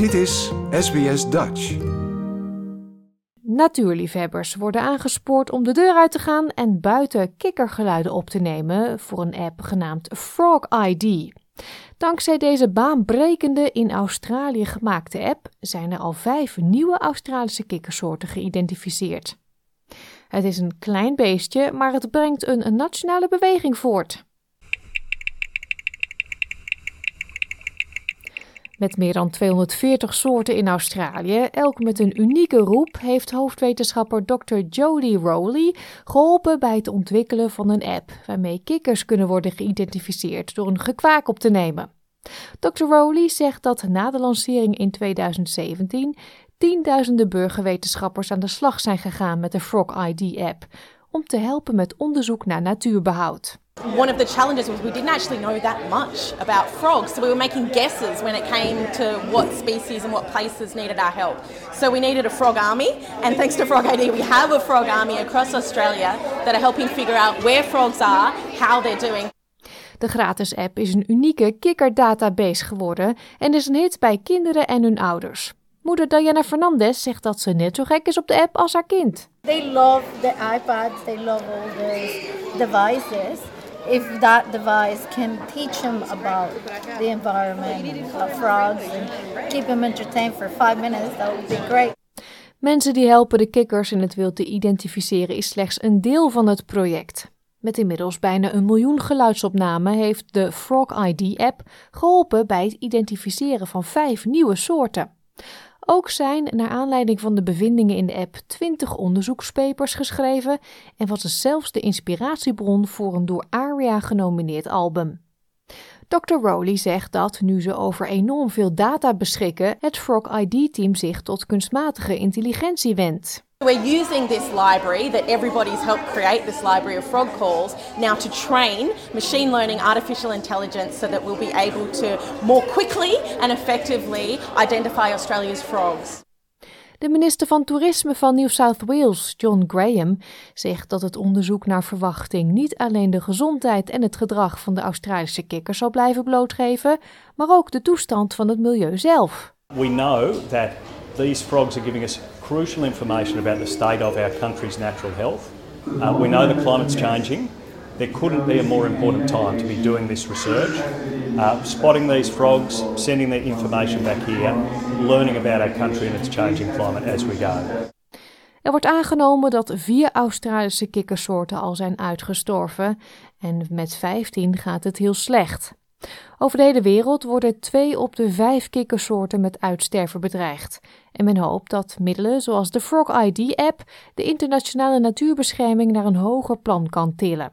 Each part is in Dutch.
Dit is SBS Dutch. Natuurliefhebbers worden aangespoord om de deur uit te gaan en buiten kikkergeluiden op te nemen voor een app genaamd Frog ID. Dankzij deze baanbrekende in Australië gemaakte app zijn er al vijf nieuwe Australische kikkersoorten geïdentificeerd. Het is een klein beestje, maar het brengt een nationale beweging voort. Met meer dan 240 soorten in Australië, elk met een unieke roep, heeft hoofdwetenschapper Dr. Jodie Rowley geholpen bij het ontwikkelen van een app waarmee kikkers kunnen worden geïdentificeerd door een gekwaak op te nemen. Dr. Rowley zegt dat na de lancering in 2017 tienduizenden burgerwetenschappers aan de slag zijn gegaan met de Frog ID-app om te helpen met onderzoek naar natuurbehoud. One of the challenges was we didn't actually know that much about frogs, so we were making guesses when it came to what species and what places needed our help. So we needed a frog army, and thanks to Frog ID, we have a frog army across Australia that are helping figure out where frogs are, how they're doing. De gratis app is een unieke kikkerdatabase geworden en is een hit bij kinderen en hun ouders. Moeder Diana Fernandez zegt dat ze net zo gek is op de app als haar kind. They love the iPads, they love all the devices. If that device can teach them about the environment, about frogs, and keep them entertained for five minutes, that would great. Mensen die helpen de kikkers in het wild te identificeren is slechts een deel van het project. Met inmiddels bijna een miljoen geluidsopnamen heeft de Frog ID-app geholpen bij het identificeren van vijf nieuwe soorten. Ook zijn, naar aanleiding van de bevindingen in de app, 20 onderzoekspapers geschreven en was het zelfs de inspiratiebron voor een door ARIA genomineerd album. Dr. Rowley zegt dat, nu ze over enorm veel data beschikken, het Frog ID-team zich tot kunstmatige intelligentie wendt. We're using this library that everybody's helped create, this library of frog calls, now to train machine learning artificial intelligence so that we'll be able to more quickly and effectively identify Australia's frogs. De minister van Toerisme van New South Wales, John Graham, zegt dat het onderzoek naar verwachting niet alleen de gezondheid en het gedrag van de Australische kikkers zal blijven blootgeven, maar ook de toestand van het milieu zelf. We know that these frogs are giving us crucial information about the state of our country's natural health. Uh, we know the climate's changing. There couldn't be a more important time to be doing this research. Uh, spotting these frogs, sending the information back here, learning about our country and its changing climate as we go. Er wordt aangenomen dat vier Australische kikkersoorten al zijn uitgestorven en met 15 gaat het heel slecht. Over de hele wereld worden twee op de vijf kikkersoorten met uitsterven bedreigd. En men hoopt dat middelen zoals de Frog ID-app de internationale natuurbescherming naar een hoger plan kan tillen.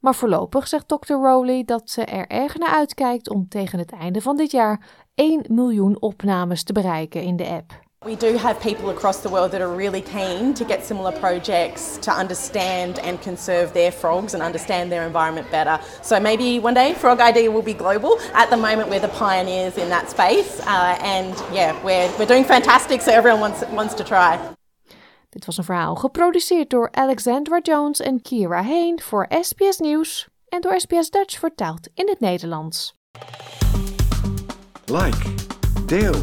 Maar voorlopig zegt Dr. Rowley dat ze er erg naar uitkijkt om tegen het einde van dit jaar 1 miljoen opnames te bereiken in de app. We do have people across the world that are really keen to get similar projects to understand and conserve their frogs and understand their environment better. So maybe one day Frog ID will be global. At the moment, we're the pioneers in that space, uh, and yeah, we're, we're doing fantastic, so everyone wants, wants to try. Dit was een verhaal geproduceerd door Alexandra Jones en Kira Heen voor SBS Nieuws en door SBS Dutch vertaald in het Nederlands. Like, deel,